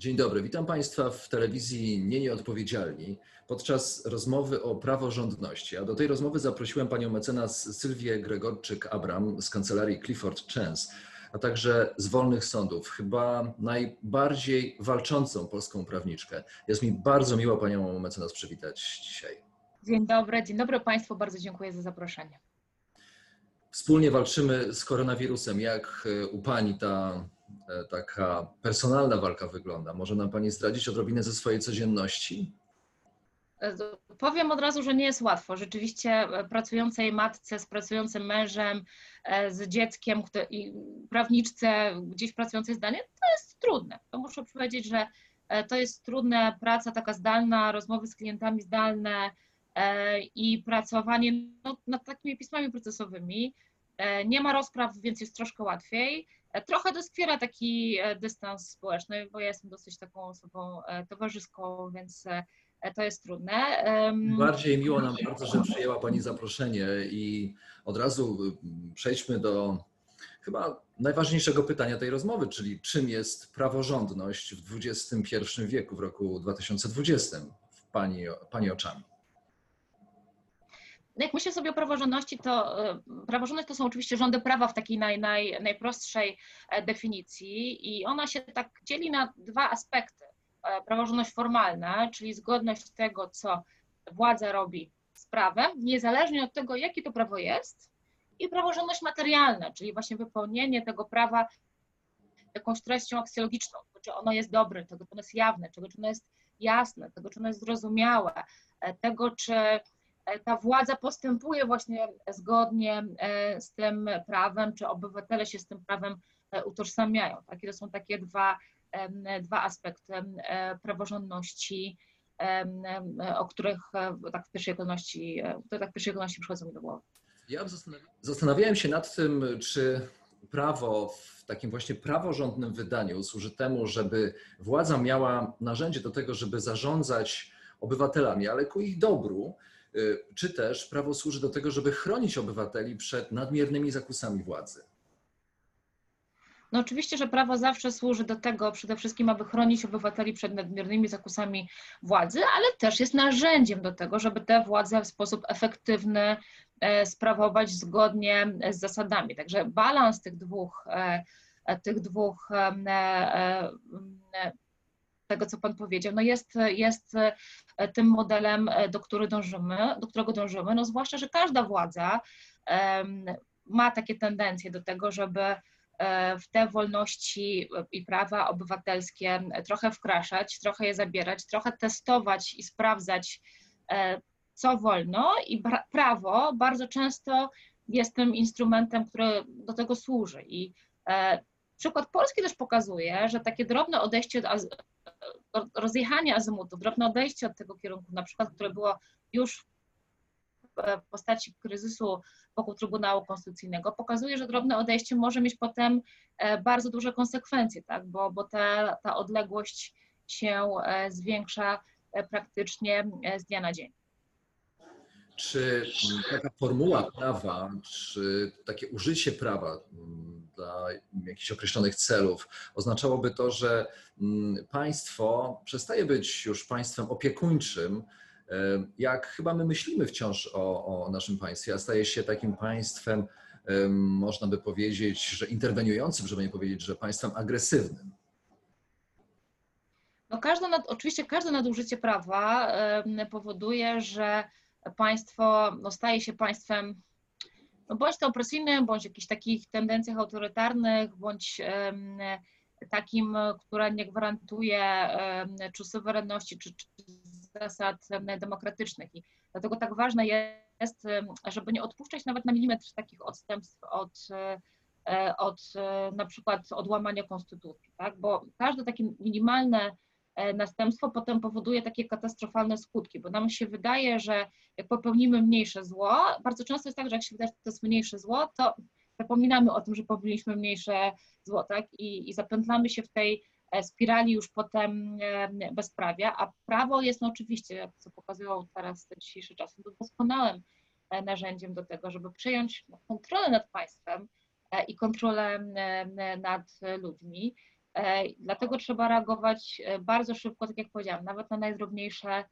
Dzień dobry, witam Państwa w telewizji Nie Nieodpowiedzialni podczas rozmowy o praworządności. A do tej rozmowy zaprosiłem panią mecenas Sylwię Gregorczyk-Abram z kancelarii Clifford Chance, a także z wolnych sądów, chyba najbardziej walczącą polską prawniczkę. Jest mi bardzo miło panią mecenas przywitać dzisiaj. Dzień dobry, dzień dobry Państwu, bardzo dziękuję za zaproszenie. Wspólnie walczymy z koronawirusem. Jak u pani ta taka personalna walka wygląda? Może nam Pani zdradzić odrobinę ze swojej codzienności? E, powiem od razu, że nie jest łatwo. Rzeczywiście e, pracującej matce z pracującym mężem, z dzieckiem i prawniczce gdzieś pracującej zdalnie, to jest trudne. To muszę powiedzieć, że to jest trudna praca taka zdalna, rozmowy z klientami zdalne i pracowanie no, nad takimi pismami procesowymi. Nie ma rozpraw, więc jest troszkę łatwiej. Trochę doskwiera taki e, dystans społeczny, bo ja jestem dosyć taką osobą e, towarzyską, więc e, to jest trudne. Bardziej miło nam bardzo, że przyjęła Pani zaproszenie i od razu przejdźmy do chyba najważniejszego pytania tej rozmowy, czyli czym jest praworządność w XXI wieku, w roku 2020 w Pani, Pani oczami? No jak myślę sobie o praworządności, to e, praworządność to są oczywiście rządy prawa w takiej naj, naj, najprostszej e, definicji i ona się tak dzieli na dwa aspekty. E, praworządność formalna, czyli zgodność tego, co władza robi z prawem, niezależnie od tego, jakie to prawo jest, i praworządność materialna, czyli właśnie wypełnienie tego prawa jakąś treścią aksjologiczną, czy ono jest dobre, tego, czy ono jest jawne, czego, czy ono jest jasne, tego, czy ono jest zrozumiałe, tego, czy ta władza postępuje właśnie zgodnie e, z tym prawem, czy obywatele się z tym prawem e, utożsamiają. Takie to są takie dwa, dwa aspekty praworządności, o których tak w pierwszej kolejności, które tak w pierwszej kolejności przychodzą mi do głowy. Ja zastanawiałem się nad tym, czy prawo w takim właśnie praworządnym wydaniu służy temu, żeby władza miała narzędzie do tego, żeby zarządzać obywatelami, ale ku ich dobru, czy też prawo służy do tego, żeby chronić obywateli przed nadmiernymi zakusami władzy? No oczywiście, że prawo zawsze służy do tego przede wszystkim, aby chronić obywateli przed nadmiernymi zakusami władzy, ale też jest narzędziem do tego, żeby tę władzę w sposób efektywny e, sprawować zgodnie z zasadami. Także balans tych dwóch, e, tych dwóch e, tego, co Pan powiedział, no jest, jest e, tym modelem, e, do, który dążymy, do którego dążymy, no zwłaszcza, że każda władza ma takie tendencje do tego, żeby e, w te wolności i prawa obywatelskie trochę wkraszać, trochę je zabierać, trochę testować i sprawdzać, co wolno i prawo bardzo często jest tym instrumentem, który do tego służy. I przykład Polski też pokazuje, że takie drobne odejście rozjechanie azymutu, drobne odejście od tego kierunku, na przykład, które było już w postaci kryzysu wokół Trybunału Konstytucyjnego, pokazuje, że drobne odejście może mieć potem e, bardzo duże konsekwencje, tak? bo, bo ta, ta odległość się e, zwiększa e, praktycznie z dnia na dzień. Czy taka formuła prawa, czy takie użycie prawa mm, dla jakichś określonych celów oznaczałoby to, że mm, państwo przestaje być już państwem opiekuńczym, e, jak chyba my myślimy wciąż o, o naszym państwie, a staje się takim państwem, można by powiedzieć, że interweniującym, żeby nie powiedzieć, że państwem agresywnym. No każde, oczywiście każde nadużycie prawa powoduje, że państwo no, staje się państwem no, bądź to opresyjnym, bądź jakichś takich tendencjach autorytarnych, bądź takim, które nie gwarantuje czy suwerenności, czy, czy zasad demokratycznych. I dlatego tak ważne jest, żeby nie odpuszczać nawet na milimetr takich odstępstw od, od na przykład odłamania konstytucji, tak? bo każde takie minimalne następstwo potem powoduje takie katastrofalne skutki, bo nam się wydaje, że jak popełnimy mniejsze zło, bardzo często jest tak, że jak się wydaje, że to jest mniejsze zło, to zapominamy o tym, że popełniliśmy mniejsze zło, tak? I, i zapętlamy się w tej e, spirali już potem e, bezprawia, a prawo jest no oczywiście, co pokazują teraz te dzisiejsze czasy, doskonałym e, narzędziem do tego, żeby przejąć kontrolę nad państwem i kontrolę nad ludźmi. Dlatego trzeba reagować bardzo szybko, tak jak powiedziałam, nawet na najdrobniejsze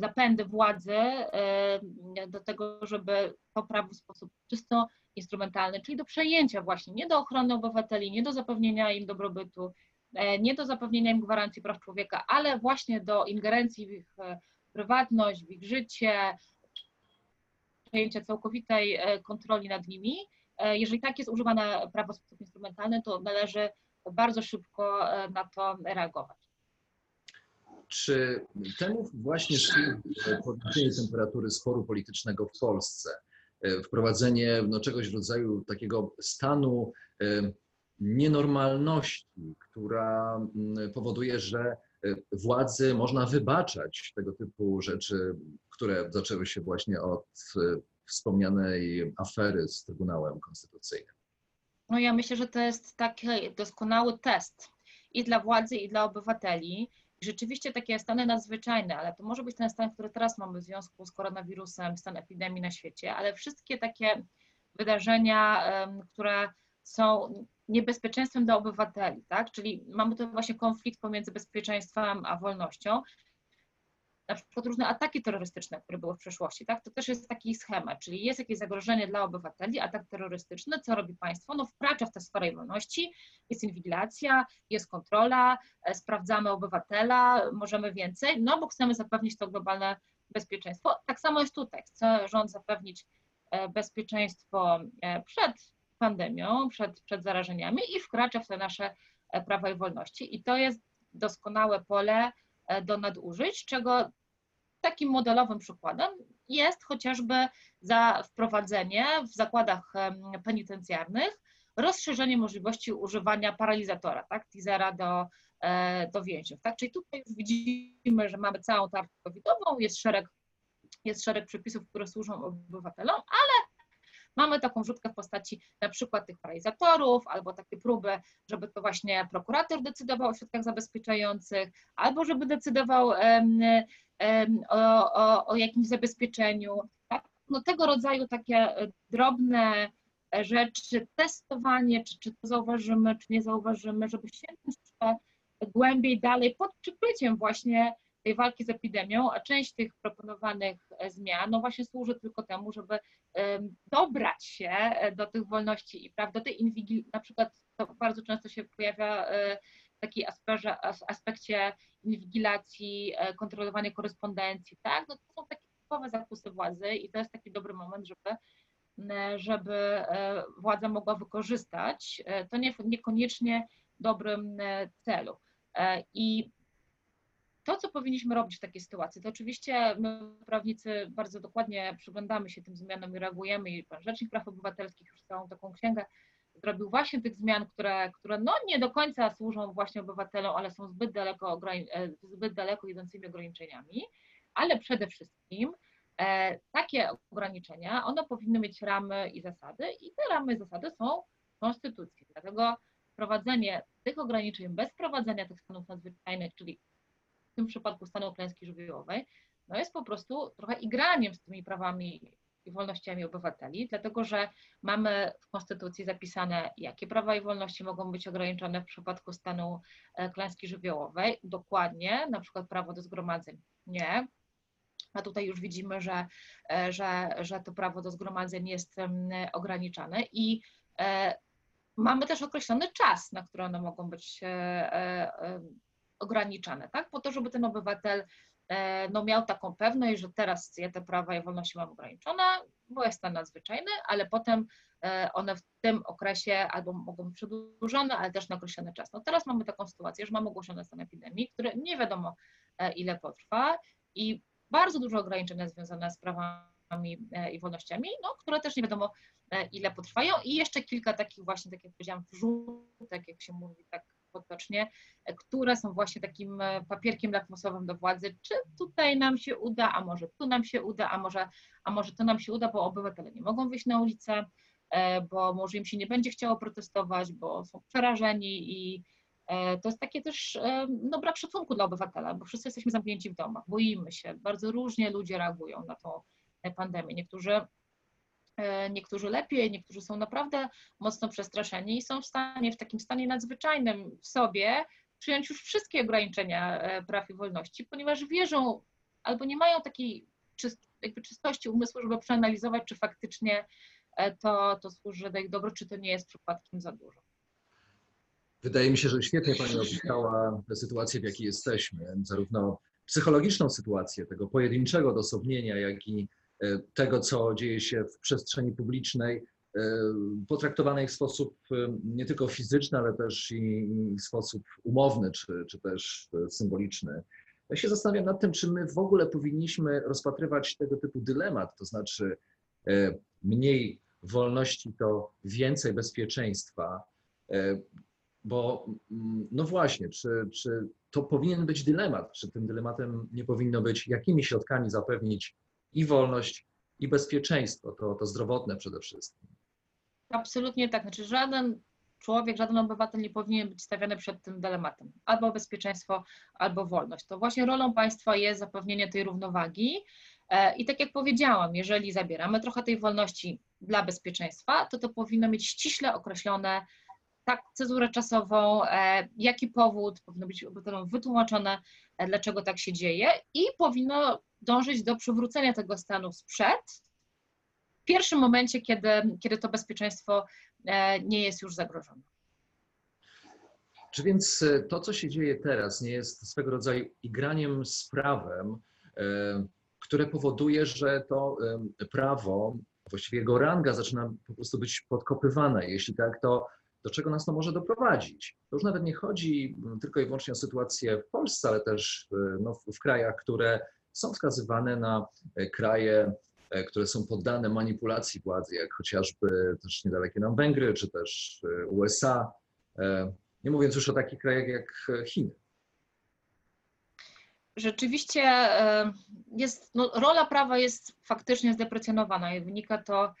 zapędy władzy do tego, żeby to prawo w sposób czysto instrumentalny, czyli do przejęcia właśnie, nie do ochrony obywateli, nie do zapewnienia im dobrobytu, e, nie do zapewnienia im gwarancji praw człowieka, ale właśnie do ingerencji w ich e, prywatność, w ich życie, przejęcia całkowitej e, kontroli nad nimi. Jeżeli tak jest używane prawo w sposób instrumentalny, to należy bardzo szybko na to reagować. Czy temu właśnie podniesienie temperatury sporu politycznego w Polsce? E, wprowadzenie no, czegoś w rodzaju takiego stanu e, nienormalności, która mm, powoduje, że e, władzy można wybaczać tego typu rzeczy, które zaczęły się właśnie od wspomnianej afery z Trybunałem Konstytucyjnym. No ja myślę, że to jest taki doskonały test i dla władzy, i dla obywateli, rzeczywiście takie stany nadzwyczajne, ale to może być ten stan, który teraz mamy w związku z koronawirusem, stan epidemii na świecie, ale wszystkie takie wydarzenia, które są niebezpieczeństwem dla obywateli, tak? Czyli mamy tu właśnie konflikt pomiędzy bezpieczeństwem a wolnością na przykład różne ataki terrorystyczne, które były w przeszłości, tak? To też jest taki schemat, czyli jest jakieś zagrożenie dla obywateli, atak terrorystyczny, co robi państwo? No wkracza w tę sferę wolności, jest inwigilacja, jest kontrola, e, sprawdzamy obywatela, możemy więcej, no bo chcemy zapewnić to globalne bezpieczeństwo. Tak samo jest tutaj, chce rząd zapewnić e, bezpieczeństwo e, przed pandemią, przed, przed zarażeniami i wkracza w te nasze prawa i wolności. I to jest doskonałe pole do nadużyć, czego Takim modelowym przykładem jest chociażby za wprowadzenie w zakładach penitencjarnych rozszerzenie możliwości używania paralizatora, tak, teasera do, e, do więźniów. Tak? Czyli tutaj już widzimy, że mamy całą tarczę covidową, jest szereg, jest szereg przepisów, które służą obywatelom, ale mamy taką rzutkę w postaci na przykład tych paralizatorów, albo takie próby, żeby to właśnie prokurator decydował o środkach zabezpieczających, albo żeby decydował o, o, o jakimś zabezpieczeniu. Tak? No tego rodzaju takie e, drobne e, rzeczy, testowanie, czy, czy to zauważymy, czy nie zauważymy, żeby sięgnąć głębiej dalej pod przykryciem właśnie tej walki z epidemią, a część tych proponowanych e, zmian no właśnie służy tylko temu, żeby dobrać się do tych wolności i praw, do tej inwigil, na przykład to bardzo często się pojawia w takiej aspekcie inwigilacji, e, kontrolowanej korespondencji, tak? No to są takie typowe zakusy władzy i to jest taki dobry moment, żeby, żeby e, władza mogła wykorzystać e, to nie, niekoniecznie dobrym celu. I to, co powinniśmy robić w takiej sytuacji, to oczywiście my, prawnicy, bardzo dokładnie przyglądamy się tym zmianom i reagujemy i Pan Rzecznik Praw Obywatelskich już całą taką księgę zrobił właśnie tych zmian, które, które no nie do końca służą właśnie obywatelom, ale są zbyt daleko, e, zbyt daleko idącymi ograniczeniami, ale przede wszystkim e, takie ograniczenia, one powinny mieć ramy i zasady i te ramy i zasady są w Konstytucji. Dlatego wprowadzenie tych ograniczeń bez wprowadzenia tych stanów nadzwyczajnych, czyli tym przypadku stanu klęski żywiołowej, no jest po prostu trochę igraniem z tymi prawami i wolnościami obywateli, dlatego że mamy w Konstytucji zapisane, jakie prawa i wolności mogą być ograniczone w przypadku stanu e, klęski żywiołowej, dokładnie, na przykład prawo do zgromadzeń nie, a tutaj już widzimy, że, e, że, że to prawo do zgromadzeń jest ograniczane i e, mamy też określony czas, na który one mogą być ograniczane, tak? Po to, żeby ten obywatel E, no miał taką pewność, że teraz ja te prawa i wolności mam ograniczone, bo jest stan nadzwyczajny, ale potem e, one w tym okresie albo mogą być przedłużone, ale też na określony czas. No teraz mamy taką sytuację, że mamy ogłoszony stan epidemii, który nie wiadomo e, ile potrwa i bardzo dużo ograniczenia związane z prawami i wolnościami, no, które też nie wiadomo ile potrwają i jeszcze kilka takich właśnie, tak jak powiedziałam, wrzutek, jak się mówi tak potocznie, które są właśnie takim papierkiem lakmusowym do władzy, czy tutaj nam się uda, a może tu nam się uda, a może, a może to nam się uda, bo obywatele nie mogą wyjść na ulicę, bo może im się nie będzie chciało protestować, bo są przerażeni i to jest takie też no, brak szacunku dla obywatela, bo wszyscy jesteśmy zamknięci w domach, boimy się, bardzo różnie ludzie reagują na tą pandemię. Niektórzy niektórzy lepiej, niektórzy są naprawdę mocno przestraszeni i są w stanie, w takim stanie nadzwyczajnym w sobie przyjąć już wszystkie ograniczenia praw i wolności, ponieważ wierzą albo nie mają takiej czyst, czystości umysłu, żeby przeanalizować, czy faktycznie to, to służy dla ich dobro, czy to nie jest przypadkiem za dużo. Wydaje mi się, że świetnie Pani opisała sytuację, w jakiej jesteśmy, zarówno psychologiczną sytuację tego pojedynczego odosobnienia, jak i tego, co dzieje się w przestrzeni publicznej, potraktowanej w sposób nie tylko fizyczny, ale też i w sposób umowny, czy, czy też symboliczny. Ja się zastanawiam nad tym, czy my w ogóle powinniśmy rozpatrywać tego typu dylemat, to znaczy mniej wolności to więcej bezpieczeństwa, bo no właśnie, czy, czy to powinien być dylemat, czy tym dylematem nie powinno być, jakimi środkami zapewnić i wolność, i bezpieczeństwo, to, to zdrowotne przede wszystkim. Absolutnie tak. Znaczy żaden człowiek, żaden obywatel nie powinien być stawiany przed tym dylematem. Albo bezpieczeństwo, albo wolność. To właśnie rolą państwa jest zapewnienie tej równowagi. I tak jak powiedziałam, jeżeli zabieramy trochę tej wolności dla bezpieczeństwa, to to powinno mieć ściśle określone tak, cezurę czasową, jaki powód, powinno być obywatelom wytłumaczone, dlaczego tak się dzieje i powinno dążyć do przywrócenia tego stanu sprzed, w pierwszym momencie, kiedy, kiedy to bezpieczeństwo nie jest już zagrożone. Czy więc to, co się dzieje teraz, nie jest swego rodzaju igraniem z prawem, które powoduje, że to prawo, właściwie jego ranga zaczyna po prostu być podkopywana. Jeśli tak, to do czego nas to może doprowadzić? To już nawet nie chodzi tylko i wyłącznie o sytuację w Polsce, ale też no, w krajach, które są wskazywane na kraje, które są poddane manipulacji władzy, jak chociażby też niedalekie nam Węgry, czy też USA. Nie mówiąc już o takich krajach jak Chiny rzeczywiście jest, no, rola prawa jest faktycznie zdeprecjonowana i wynika to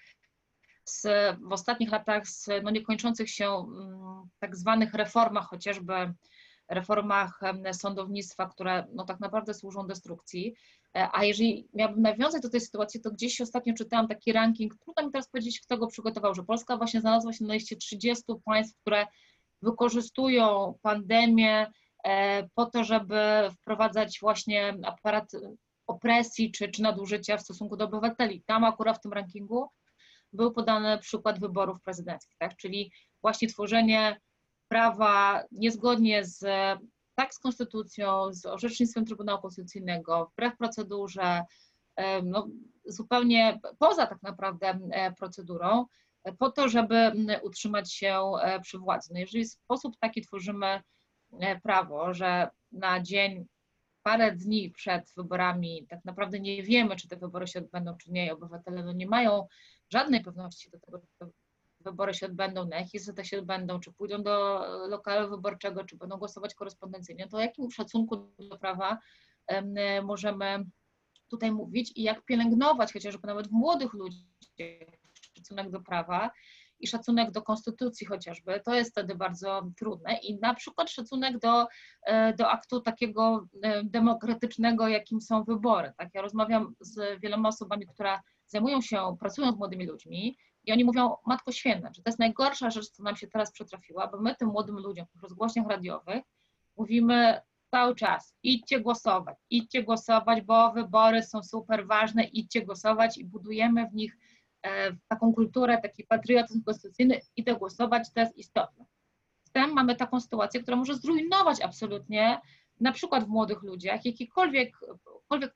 z, w ostatnich latach z no, niekończących się mm, tak zwanych reformach, chociażby reformach sądownictwa, które no, tak naprawdę służą destrukcji. E, a jeżeli miałabym nawiązać do tej sytuacji, to gdzieś ostatnio czytałam taki ranking, trudno mi teraz powiedzieć, kto go przygotował, że Polska właśnie znalazła się na liście 30 państw, które wykorzystują pandemię e, po to, żeby wprowadzać właśnie aparat opresji czy, czy nadużycia w stosunku do obywateli. Tam akurat w tym rankingu był podany przykład wyborów prezydenckich, tak? czyli właśnie tworzenie prawa niezgodnie z tak z konstytucją, z orzecznictwem Trybunału Konstytucyjnego, wbrew procedurze, no, zupełnie poza tak naprawdę procedurą, po to, żeby utrzymać się przy władzy. No jeżeli w sposób taki tworzymy prawo, że na dzień, parę dni przed wyborami tak naprawdę nie wiemy, czy te wybory się odbędą, czy nie, obywatele no nie mają żadnej pewności do tego, czy wybory się odbędą, na jakich zasadach się odbędą, czy pójdą do lokalu wyborczego, czy będą głosować korespondencyjnie, to o jakim szacunku do prawa możemy tutaj mówić i jak pielęgnować chociażby nawet w młodych ludziach szacunek do prawa i szacunek do konstytucji chociażby, to jest wtedy bardzo trudne i na przykład szacunek do, e, do aktu takiego e, demokratycznego, jakim są wybory. Tak? Ja rozmawiam z wieloma osobami, które zajmują się, pracują z młodymi ludźmi i oni mówią, Matko Święta, że to jest najgorsza rzecz, co nam się teraz przytrafiła, bo my tym młodym ludziom w rozgłośniach radiowych mówimy cały czas, idźcie głosować, idźcie głosować, bo wybory są super ważne, idźcie głosować i budujemy w nich e, taką kulturę, taki patriotyzm konstytucyjny, idę głosować, to jest istotne. Zatem mamy taką sytuację, która może zrujnować absolutnie na przykład w młodych ludziach jakiekolwiek,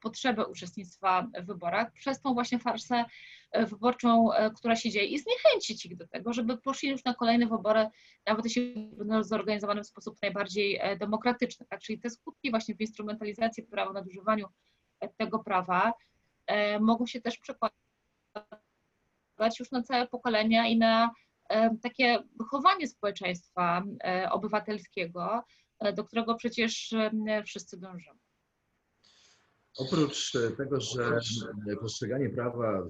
potrzebę uczestnictwa w wyborach przez tą właśnie farsę e, wyborczą, e, która się dzieje i zniechęcić ich do tego, żeby poszli już na kolejne wybory, nawet jeśli będą zorganizowane w sposób najbardziej demokratyczny. Tak? Czyli te skutki właśnie w instrumentalizacji prawa, nadużywaniu tego prawa mogą się też przekładać już na całe pokolenia i na takie wychowanie społeczeństwa obywatelskiego, do którego przecież wszyscy dążymy. Oprócz tego, że postrzeganie prawa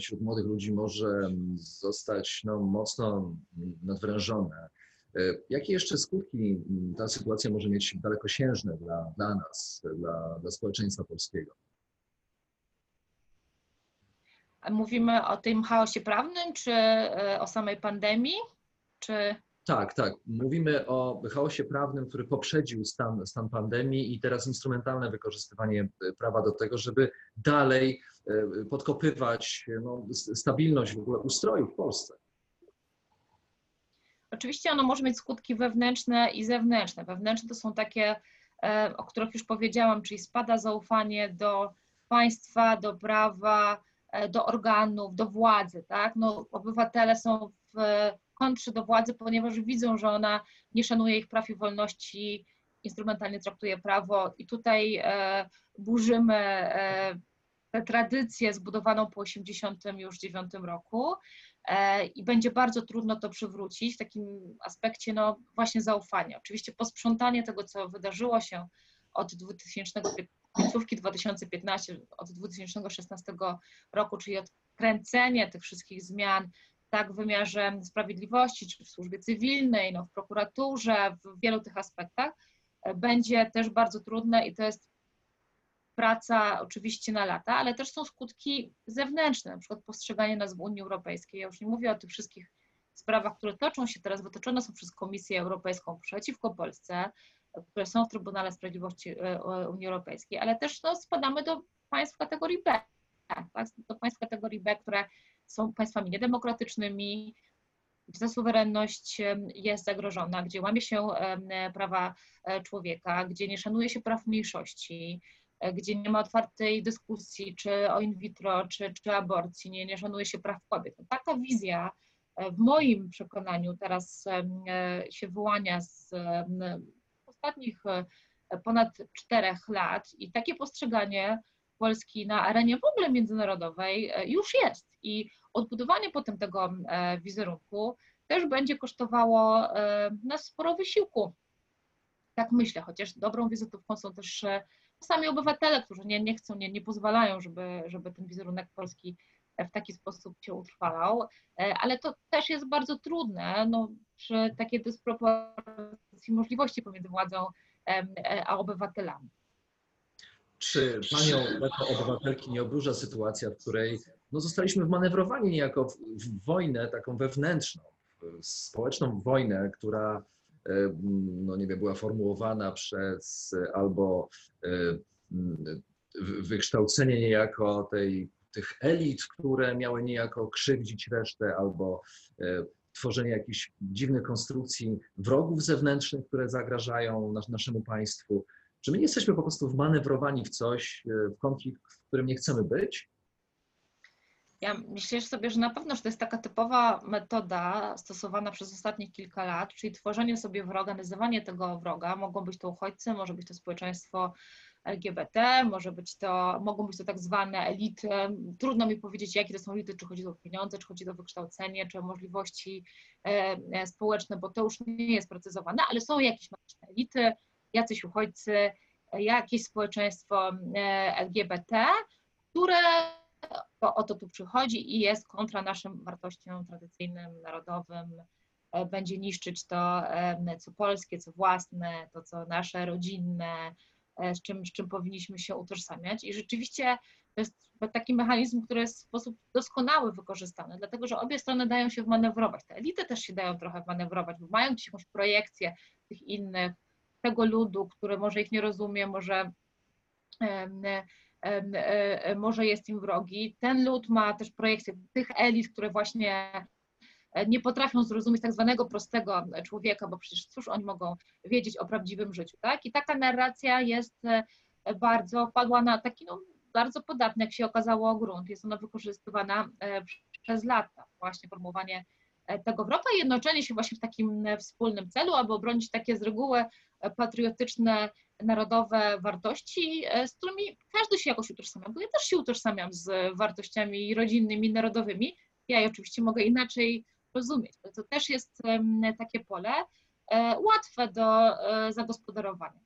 wśród młodych ludzi może zostać no, mocno nadwrężone, jakie jeszcze skutki ta sytuacja może mieć dalekosiężne dla, dla nas, dla, dla społeczeństwa polskiego? Mówimy o tym chaosie prawnym, czy e, o samej pandemii, czy... Tak, tak. Mówimy o chaosie prawnym, który poprzedził stan, stan pandemii i teraz instrumentalne wykorzystywanie e, prawa do tego, żeby dalej e, podkopywać no, stabilność w ogóle ustroju w Polsce. Oczywiście ono może mieć skutki wewnętrzne i zewnętrzne. Wewnętrzne to są takie, o których już powiedziałam, czyli spada zaufanie do państwa, do prawa, do organów, do władzy, tak? No, obywatele są w kontrze do władzy, ponieważ widzą, że ona nie szanuje ich praw i wolności, instrumentalnie traktuje prawo i tutaj e, burzymy e, tę tradycję zbudowaną po 1989 roku e, i będzie bardzo trudno to przywrócić w takim aspekcie no, właśnie zaufania. Oczywiście posprzątanie tego, co wydarzyło się od 2015 końcówki 2015, od 2016 roku, czyli odkręcenie tych wszystkich zmian tak w wymiarze sprawiedliwości, czy w służbie cywilnej, no, w prokuraturze, w wielu tych aspektach, będzie też bardzo trudne i to jest praca oczywiście na lata, ale też są skutki zewnętrzne, na przykład postrzeganie nas w Unii Europejskiej. Ja już nie mówię o tych wszystkich sprawach, które toczą się teraz, wytoczone są przez Komisję Europejską przeciwko Polsce, które są w Trybunale Sprawiedliwości e, Unii Europejskiej, ale też no, spadamy do państw kategorii B, tak? do państw kategorii B, które są państwami niedemokratycznymi, gdzie suwerenność jest zagrożona, gdzie łamie się prawa e, człowieka, gdzie nie szanuje się praw mniejszości, e, gdzie nie ma otwartej dyskusji czy o in vitro, czy, czy aborcji, nie, nie szanuje się praw kobiet. No, taka wizja w moim przekonaniu teraz się wyłania z ostatnich e, ponad czterech lat i takie postrzeganie Polski na arenie w ogóle międzynarodowej e, już jest i odbudowanie potem tego e, wizerunku też będzie kosztowało nas sporo wysiłku. Tak myślę, chociaż dobrą wizytówką są też sami obywatele, którzy nie, nie chcą, nie, nie pozwalają, żeby, żeby ten wizerunek Polski w taki sposób się utrwalał, ale to też jest bardzo trudne no, przy takiej dysproporcji możliwości pomiędzy władzą e, a obywatelami. Czy Panią jako obywatelki nie oburza sytuacja, w której no, zostaliśmy wmanewrowani niejako w, w wojnę taką wewnętrzną, społeczną wojnę, która no nie wiem, była formułowana przez albo wykształcenie niejako tej tych elit, które miały niejako krzywdzić resztę albo e, tworzenie jakichś dziwnych konstrukcji wrogów zewnętrznych, które zagrażają nas, naszemu państwu. Czy my nie jesteśmy po prostu wmanewrowani w coś, e, w konflikt, w którym nie chcemy być? Ja myślę sobie, że na pewno że to jest taka typowa metoda stosowana przez ostatnich kilka lat, czyli tworzenie sobie wroga, nazywanie tego wroga. Mogą być to uchodźcy, może być to społeczeństwo LGBT, może być to, mogą być to tak zwane elity. Trudno mi powiedzieć, jakie to są elity, czy chodzi o pieniądze, czy chodzi o wykształcenie, czy o możliwości e, e, społeczne, bo to już nie jest precyzowane, ale są jakieś elity, jacyś uchodźcy, jakieś społeczeństwo e, LGBT, które to, o to tu przychodzi i jest kontra naszym wartościom tradycyjnym, narodowym, będzie niszczyć to, co polskie, co własne, to, co nasze, rodzinne, E, z czym, z czym powinniśmy się utożsamiać. I rzeczywiście to jest taki mechanizm, który jest w sposób doskonały wykorzystany, dlatego że obie strony dają się wmanewrować. Te elity też się dają trochę wmanewrować, bo mają gdzieś jakąś projekcję tych innych, tego ludu, który może ich nie rozumie, może, e, może jest im wrogi. Ten lud ma też projekcję tych elit, które właśnie nie potrafią zrozumieć tak zwanego prostego człowieka, bo przecież cóż oni mogą wiedzieć o prawdziwym życiu, tak? I taka narracja jest e, bardzo, padła na taki no, bardzo podatny, jak się okazało, grunt. Jest ona wykorzystywana e, przez lata, właśnie formułowanie e, tego wroga i jednoczenie się właśnie w takim wspólnym celu, aby obronić takie z reguły patriotyczne narodowe wartości, e, z którymi każdy się jakoś utożsamia, bo ja też się utożsamiam z wartościami rodzinnymi, narodowymi. Ja je oczywiście mogę inaczej rozumieć. To też jest takie pole e, łatwe do e, zagospodarowania.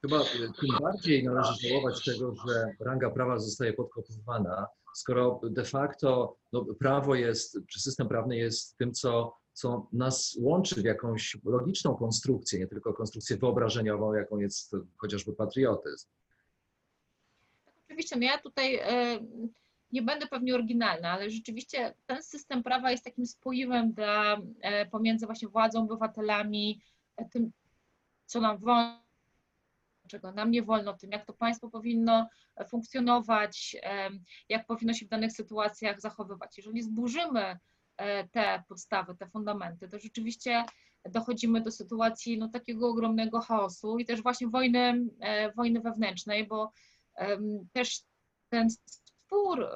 Chyba tym bardziej należy żałować tego, że ranga prawa zostaje podkopywana, skoro de facto no, prawo jest, czy system prawny jest tym, co co nas łączy w jakąś logiczną konstrukcję, nie tylko konstrukcję wyobrażeniową, jaką jest chociażby patriotyzm. Oczywiście, no ja tutaj e, nie będę pewnie oryginalna, ale rzeczywiście ten system prawa jest takim spoiwem dla, e, pomiędzy właśnie władzą, obywatelami, e, tym, co nam wolno, czego nam nie wolno, tym, jak to państwo powinno funkcjonować, jak powinno się w danych sytuacjach zachowywać. Jeżeli zburzymy te podstawy, te fundamenty, to rzeczywiście dochodzimy do sytuacji no, takiego ogromnego chaosu i też właśnie wojny, e, wojny wewnętrznej, bo też ten spór,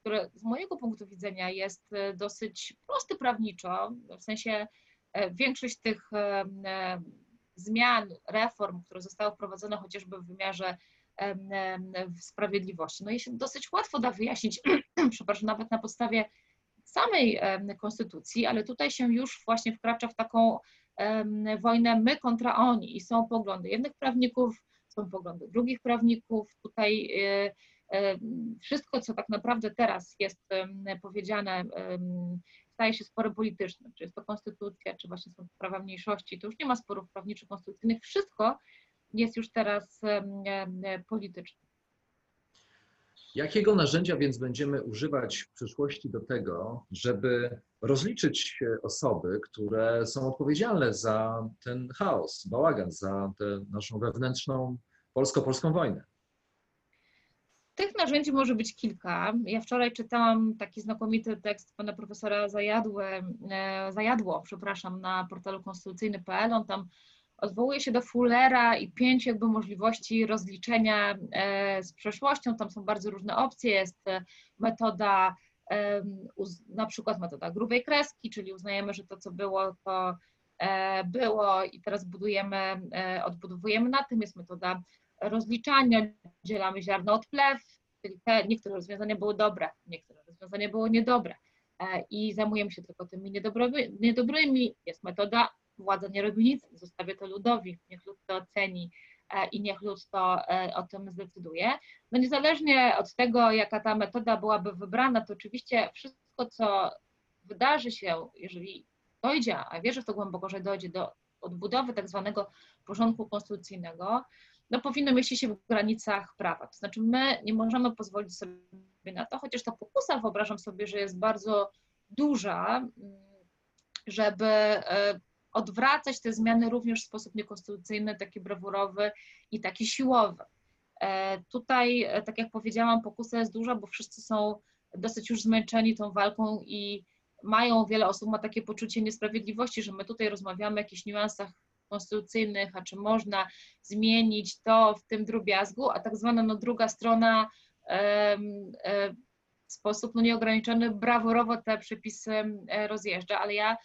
który z mojego punktu widzenia jest e, dosyć prosty prawniczo, w sensie większość tych zmian, reform, które zostały wprowadzone chociażby w wymiarze sprawiedliwości, no i się dosyć łatwo da wyjaśnić, przepraszam, nawet na podstawie samej konstytucji, ale tutaj się już właśnie wkracza w taką wojnę my kontra oni i są poglądy jednych prawników, są poglądy drugich prawników. Tutaj e, wszystko, co tak naprawdę teraz jest powiedziane, staje się sporem politycznym, czy jest to konstytucja, czy właśnie są prawa mniejszości, to już nie ma sporów prawniczych, konstytucyjnych, wszystko jest już teraz polityczne. Jakiego narzędzia więc będziemy używać w przyszłości do tego, żeby rozliczyć osoby, które są odpowiedzialne za ten chaos, bałagan, za tę naszą wewnętrzną polsko-polską wojnę? Tych narzędzi może być kilka. Ja wczoraj czytałam taki znakomity tekst pana profesora Zajadłe, e, Zajadło, przepraszam, na portalu konstytucyjny.pl. On tam odwołuje się do Fullera i pięć jakby możliwości rozliczenia e, z przeszłością. Tam są bardzo różne opcje. Jest e, metoda, na przykład metoda grubej kreski, czyli uznajemy, że to, co było, to e, było i teraz budujemy, odbudowujemy na tym. Jest metoda rozliczania, dzielamy ziarno od plew, czyli te, niektóre rozwiązania były dobre, niektóre rozwiązania były niedobre i zajmujemy się tylko tymi niedobrymi. niedobrymi. Jest metoda władza nie robi nic, zostawię to ludowi, niech lud to oceni e, i niech lud to e, o tym zdecyduje. No niezależnie od tego, jaka ta metoda byłaby wybrana, to oczywiście wszystko, co wydarzy się, jeżeli dojdzie, a wierzę w to głęboko, że dojdzie do odbudowy tak zwanego porządku konstytucyjnego, no powinno mieścić się w granicach prawa. To znaczy my nie możemy pozwolić sobie na to, chociaż ta pokusa wyobrażam sobie, że jest bardzo duża, mm, żeby e, odwracać te zmiany również w sposób niekonstytucyjny, taki brawurowy i taki siłowy. E, tutaj, e, tak jak powiedziałam, pokusa jest duża, bo wszyscy są dosyć już zmęczeni tą walką i mają, wiele osób ma takie poczucie niesprawiedliwości, że my tutaj rozmawiamy o jakichś niuansach konstytucyjnych, a czy można zmienić to w tym drobiazgu, a tak zwana no, druga strona e, w sposób no, nieograniczony brawurowo te przepisy rozjeżdża, ale ja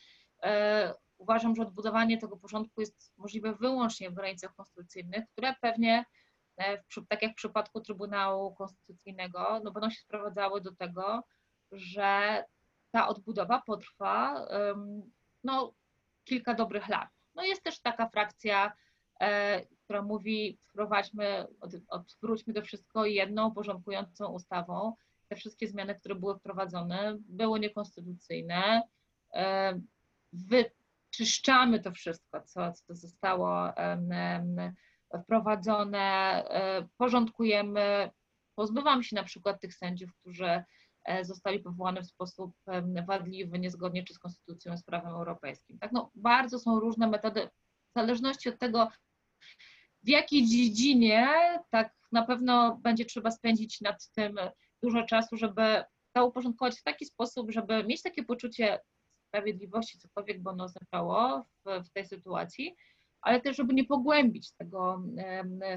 uważam, że odbudowanie tego porządku jest możliwe wyłącznie w granicach konstytucyjnych, które pewnie, e, tak jak w przypadku Trybunału Konstytucyjnego, no będą się sprowadzały do tego, że ta odbudowa potrwa no, kilka dobrych lat. No jest też taka frakcja, e, która mówi wprowadźmy, odwróćmy to wszystko jedną porządkującą ustawą. Te wszystkie zmiany, które były wprowadzone, były niekonstytucyjne. E, wy, czyszczamy to wszystko, co, co zostało wprowadzone, e, porządkujemy, pozbywamy się na przykład tych sędziów, którzy e, zostali powołani w sposób wadliwy, niezgodnie czy z konstytucją, z prawem europejskim. Tak, no, bardzo są różne metody, w zależności od tego, w jakiej dziedzinie, tak na pewno będzie trzeba spędzić nad tym dużo czasu, żeby to uporządkować w taki sposób, żeby mieć takie poczucie sprawiedliwości, cokolwiek by ono oznaczało w, w tej sytuacji, ale też, żeby nie pogłębić tego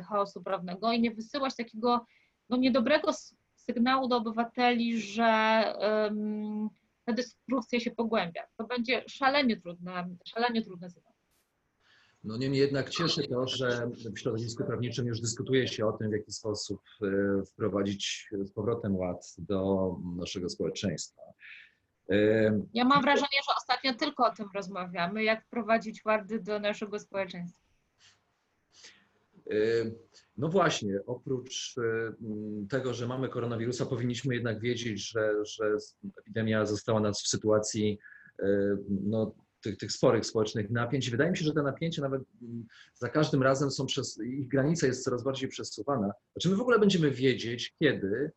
chaosu prawnego i nie wysyłać takiego no, niedobrego sygnału do obywateli, że um, ta dyskusja się pogłębia. To będzie szalenie trudne, szalenie trudne zadanie. No niemniej jednak cieszy to, że w środowisku prawniczym już dyskutuje się o tym, w jaki sposób e, wprowadzić z powrotem ład do naszego społeczeństwa. Ja mam wrażenie, że ostatnio tylko o tym rozmawiamy, jak wprowadzić łady do naszego społeczeństwa. No właśnie, oprócz tego, że mamy koronawirusa, powinniśmy jednak wiedzieć, że, że epidemia została nas w sytuacji no, tych, tych sporych społecznych napięć. Wydaje mi się, że te napięcia nawet mm, za każdym razem są przez, ich granica jest coraz bardziej przesuwana. Znaczy my w ogóle będziemy wiedzieć, kiedy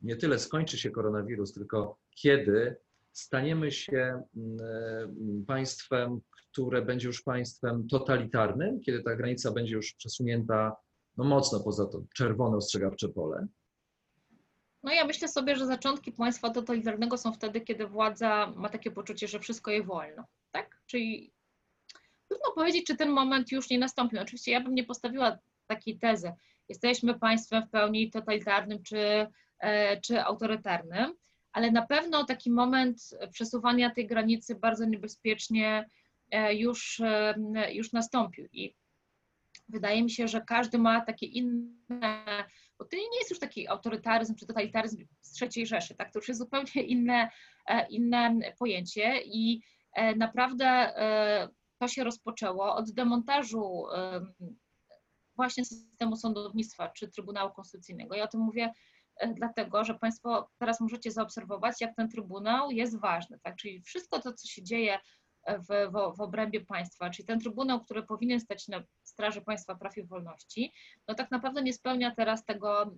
nie tyle skończy się koronawirus, tylko kiedy staniemy się mm, e, państwem, które będzie już państwem totalitarnym, kiedy ta granica będzie już przesunięta no mocno poza to czerwone ostrzegawcze pole. No ja myślę sobie, że zaczątki państwa totalitarnego są wtedy, kiedy władza ma takie poczucie, że wszystko jej wolno, tak? Czyli trudno powiedzieć, czy ten moment już nie nastąpił. Oczywiście ja bym nie postawiła takiej tezy. Jesteśmy państwem w pełni totalitarnym czy, e, czy autorytarnym, ale na pewno taki moment przesuwania tej granicy bardzo niebezpiecznie e, już, e, już nastąpił. I wydaje mi się, że każdy ma takie inne bo to nie jest już taki autorytaryzm czy totalitaryzm z III Rzeszy, tak? To już jest zupełnie inne, e, inne pojęcie i naprawdę to się rozpoczęło od demontażu właśnie systemu sądownictwa czy Trybunału Konstytucyjnego. Ja o tym mówię dlatego, że Państwo teraz możecie zaobserwować, jak ten Trybunał jest ważny, tak? Czyli wszystko to, co się dzieje w, w, w obrębie państwa, czyli ten Trybunał, który powinien stać na straży państwa praw i wolności, no tak naprawdę nie spełnia teraz tego,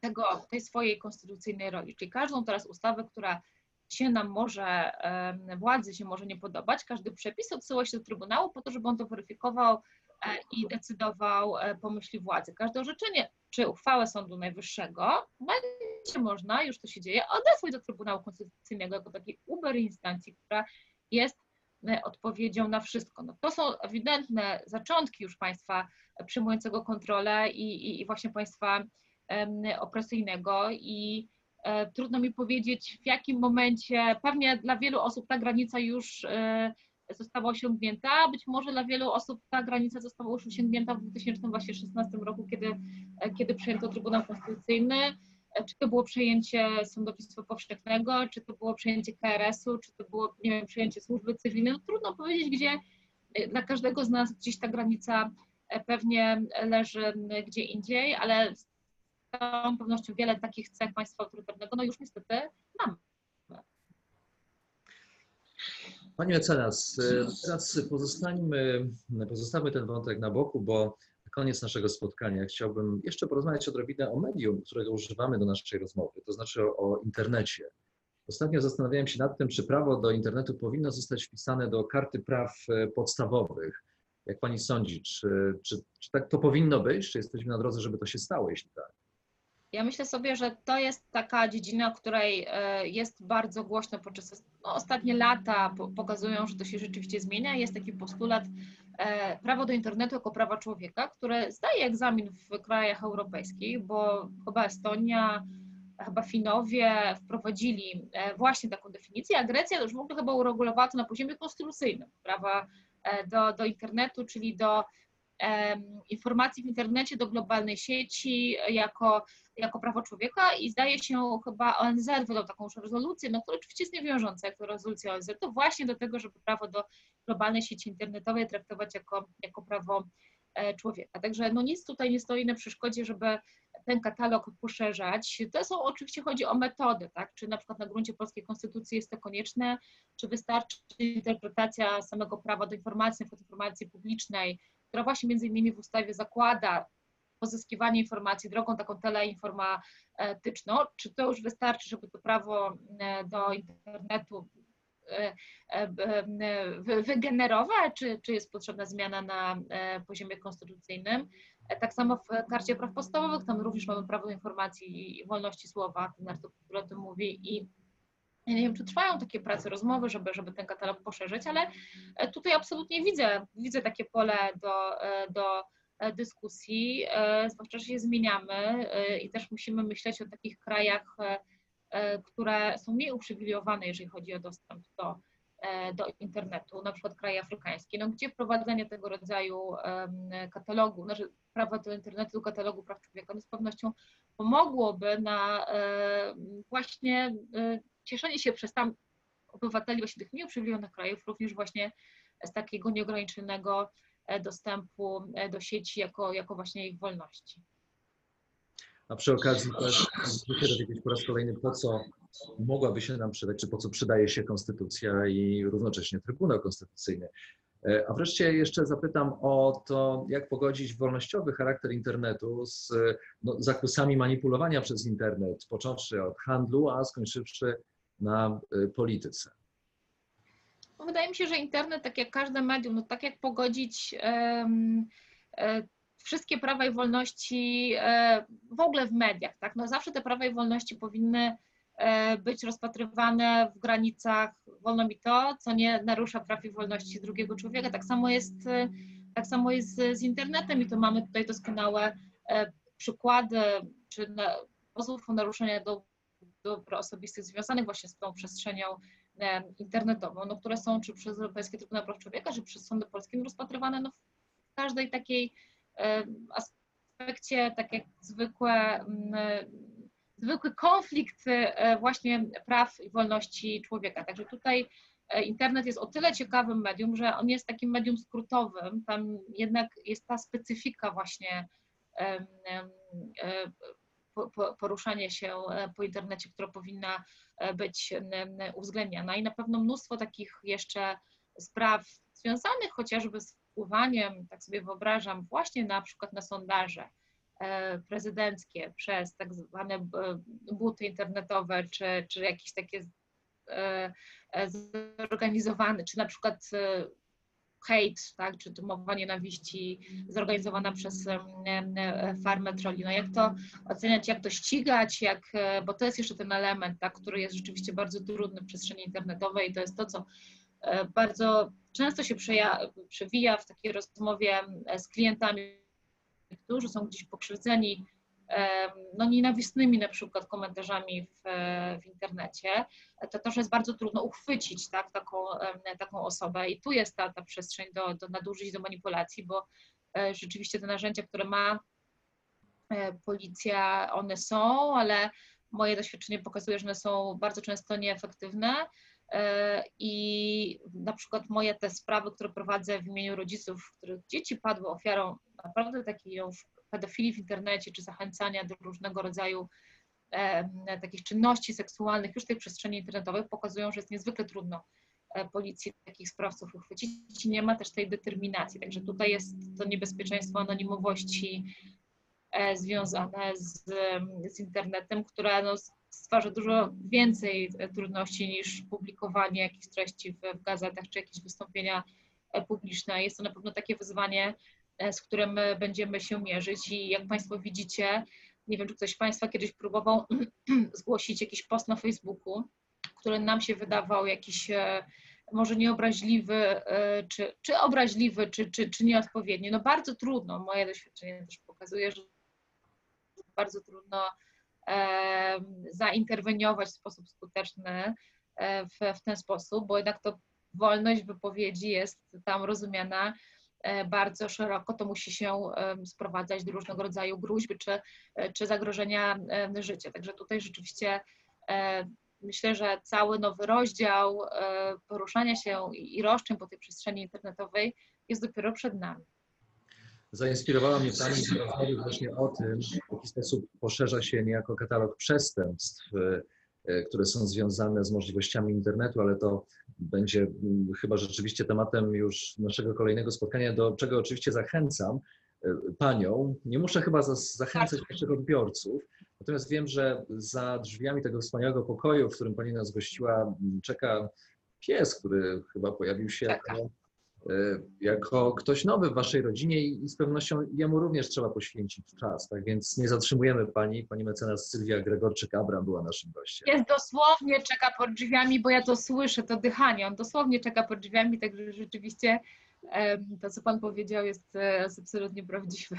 tego, tej swojej konstytucyjnej roli. Czyli każdą teraz ustawę, która się nam może, władzy się może nie podobać, każdy przepis odsyła się do Trybunału po to, żeby on to weryfikował e, i decydował e, po myśli władzy. Każde orzeczenie czy uchwałę Sądu Najwyższego będzie można, już to się dzieje, odesłać do Trybunału Konstytucyjnego jako takiej uber instancji, która jest e, odpowiedzią na wszystko. No to są ewidentne zaczątki już państwa przyjmującego kontrolę i, i, i właśnie państwa opresyjnego i e, trudno mi powiedzieć w jakim momencie, pewnie dla wielu osób ta granica już e, została osiągnięta. Być może dla wielu osób ta granica została już osiągnięta w 2016 roku, kiedy, kiedy przyjęto Trybunał Konstytucyjny. Czy to było przejęcie sądownictwa powszechnego, czy to było przejęcie KRS-u, czy to było, nie wiem, przejęcie służby cywilnej. No, trudno powiedzieć, gdzie dla każdego z nas gdzieś ta granica pewnie leży gdzie indziej, ale z całą pewnością wiele takich cech państwa autorytarnego no już niestety mamy. Pani mecenas, teraz pozostańmy, pozostawmy ten wątek na boku, bo na koniec naszego spotkania chciałbym jeszcze porozmawiać odrobinę o medium, którego używamy do naszej rozmowy, to znaczy o, o internecie. Ostatnio zastanawiałem się nad tym, czy prawo do internetu powinno zostać wpisane do karty praw podstawowych. Jak pani sądzi, czy, czy, czy tak to powinno być? Czy jesteśmy na drodze, żeby to się stało, jeśli tak? Ja myślę sobie, że to jest taka dziedzina, której e, jest bardzo głośno podczas no, ostatnie lata pokazują, że to się rzeczywiście zmienia. Jest taki postulat e, prawo do internetu jako prawa człowieka, które zdaje egzamin w krajach europejskich, bo chyba Estonia, chyba Finowie wprowadzili e, właśnie taką definicję, a Grecja już w ogóle chyba uregulowała to na poziomie konstytucyjnym, prawa do, do internetu, czyli do informacji w internecie do globalnej sieci jako, jako prawo człowieka i zdaje się chyba ONZ wydał taką już rezolucję, no która oczywiście jest niewiążąca, jak to rezolucja ONZ, to właśnie do tego, żeby prawo do globalnej sieci internetowej traktować jako, jako prawo e, człowieka. Także no nic tutaj nie stoi na przeszkodzie, żeby ten katalog poszerzać. To są oczywiście chodzi o metody, tak? Czy na przykład na gruncie polskiej konstytucji jest to konieczne, czy wystarczy interpretacja samego prawa do informacji, informacji publicznej, która właśnie między innymi w ustawie zakłada pozyskiwanie informacji drogą taką teleinformatyczną, czy to już wystarczy, żeby to prawo e, do internetu e, e, wygenerować, czy, czy jest potrzebna zmiana na poziomie konstytucyjnym. Tak samo w Karcie Praw Podstawowych, tam również mamy prawo do informacji i wolności słowa, ten artykuł, o tym mówi i ja nie wiem, czy trwają takie prace, rozmowy, żeby, żeby ten katalog poszerzyć, ale tutaj absolutnie widzę, widzę takie pole do, do dyskusji, zwłaszcza, że się zmieniamy i też musimy myśleć o takich krajach, które są mniej uprzywilejowane, jeżeli chodzi o dostęp do, e, do internetu, na przykład kraje afrykańskie, no, gdzie wprowadzenie tego rodzaju katalogu, znaczy prawa do internetu, katalogu praw człowieka, no z pewnością pomogłoby na właśnie cieszenie się przez tam obywateli właśnie tych mniej uprzywilejowanych krajów, również właśnie z takiego nieograniczonego dostępu do sieci jako, jako właśnie ich wolności. A przy okazji też muszę dowiedzieć po raz kolejny, po co mogłaby się nam przydać, czy po co przydaje się konstytucja i równocześnie Trybunał Konstytucyjny. E, a wreszcie jeszcze zapytam o to, jak pogodzić wolnościowy charakter internetu z no, zakusami manipulowania przez internet, począwszy od handlu, a skończywszy na e, polityce. Wydaje mi się, że internet, tak jak każde medium, no tak jak pogodzić um, wszystkie prawa i wolności e, w ogóle w mediach, tak? No zawsze te prawa i wolności powinny e, być rozpatrywane w granicach wolno mi to, co nie narusza praw i wolności drugiego człowieka. Tak samo jest, e, tak samo jest z, z internetem i to mamy tutaj doskonałe przykłady, czy pozwów o naruszenia do dóbr osobistych związanych właśnie z tą przestrzenią internetową, no, które są czy przez Europejski Trybunał Praw Człowieka, czy przez sądy polskie rozpatrywane no, w każdej takiej aspekcie, tak jak zwykłe, mm, zwykły konflikt e, właśnie praw i wolności człowieka. Także tutaj e, internet jest o tyle ciekawym medium, że on jest takim medium skrótowym. Tam jednak jest ta specyfika właśnie e, poruszanie się po internecie, która powinna być uwzględniana. I na pewno mnóstwo takich jeszcze spraw związanych chociażby z wpływaniem, tak sobie wyobrażam, właśnie na przykład na sondaże e, prezydenckie przez tak zwane e, buty internetowe, czy, czy jakieś takie e, zorganizowane, czy na przykład hejt, tak, czy to mowa nienawiści zorganizowana przez farmę troli. No jak to oceniać, jak to ścigać, jak, bo to jest jeszcze ten element, tak, który jest rzeczywiście bardzo trudny w przestrzeni internetowej i to jest to, co E, bardzo często się przewija w takiej rozmowie e, z klientami, którzy są gdzieś pokrzywdzeni no, nienawistnymi na przykład komentarzami w, w internecie, to też jest bardzo trudno uchwycić tak, taką, taką osobę. I tu jest ta, ta przestrzeń do, do nadużyć, do manipulacji, bo e, rzeczywiście te narzędzia, które ma policja, one są, ale moje doświadczenie pokazuje, że one są bardzo często nieefektywne. E, I na przykład moje te sprawy, które prowadzę w imieniu rodziców, których dzieci padły ofiarą naprawdę takiej pedofilii w internecie, czy zachęcania do różnego rodzaju e, takich czynności seksualnych już w tej przestrzeni internetowej, pokazują, że jest niezwykle trudno e, policji takich sprawców uchwycić. Nie ma też tej determinacji. Także tutaj jest to niebezpieczeństwo anonimowości związane z, z internetem, które no, stwarza dużo więcej e, trudności niż publikowanie jakichś treści w, w gazetach czy jakieś wystąpienia e, publiczne. Jest to na pewno takie wyzwanie, e, z którym będziemy się mierzyć i jak Państwo widzicie, nie wiem, czy ktoś z Państwa kiedyś próbował zgłosić jakiś post na Facebooku, który nam się wydawał jakiś może nieobraźliwy, czy, czy obraźliwy, czy, czy, czy nieodpowiedni. No bardzo trudno, moje doświadczenie też pokazuje, że bardzo trudno zainterweniować w sposób skuteczny e, w, w ten sposób, bo jednak to wolność wypowiedzi jest tam rozumiana e, bardzo szeroko, to musi się sprowadzać do różnego rodzaju gruźby czy, e, czy zagrożenia życia. Także tutaj rzeczywiście myślę, że cały nowy rozdział poruszania się i roszczeń po tej przestrzeni internetowej jest dopiero przed nami. Zainspirowała mnie Pani do właśnie o tym, w jaki sposób poszerza się niejako katalog przestępstw, e, które są związane z możliwościami internetu, ale to będzie mm, chyba rzeczywiście tematem już naszego kolejnego spotkania, do czego oczywiście zachęcam e, Panią. Nie muszę chyba zachęcać tak. naszych odbiorców, natomiast wiem, że za drzwiami tego wspaniałego pokoju, w którym Pani nas gościła, czeka pies, który chyba pojawił się Y, jako ktoś nowy w waszej rodzinie i z pewnością jemu również trzeba poświęcić czas. Tak więc nie zatrzymujemy pani. Pani mecenas Sylwia Gregorczyk-Abram była naszym gościem. Jest dosłownie, czeka pod drzwiami, bo ja to słyszę, to dychanie. On dosłownie czeka pod drzwiami, także rzeczywiście to, co pan powiedział, jest, e, absolutnie prawdziwe.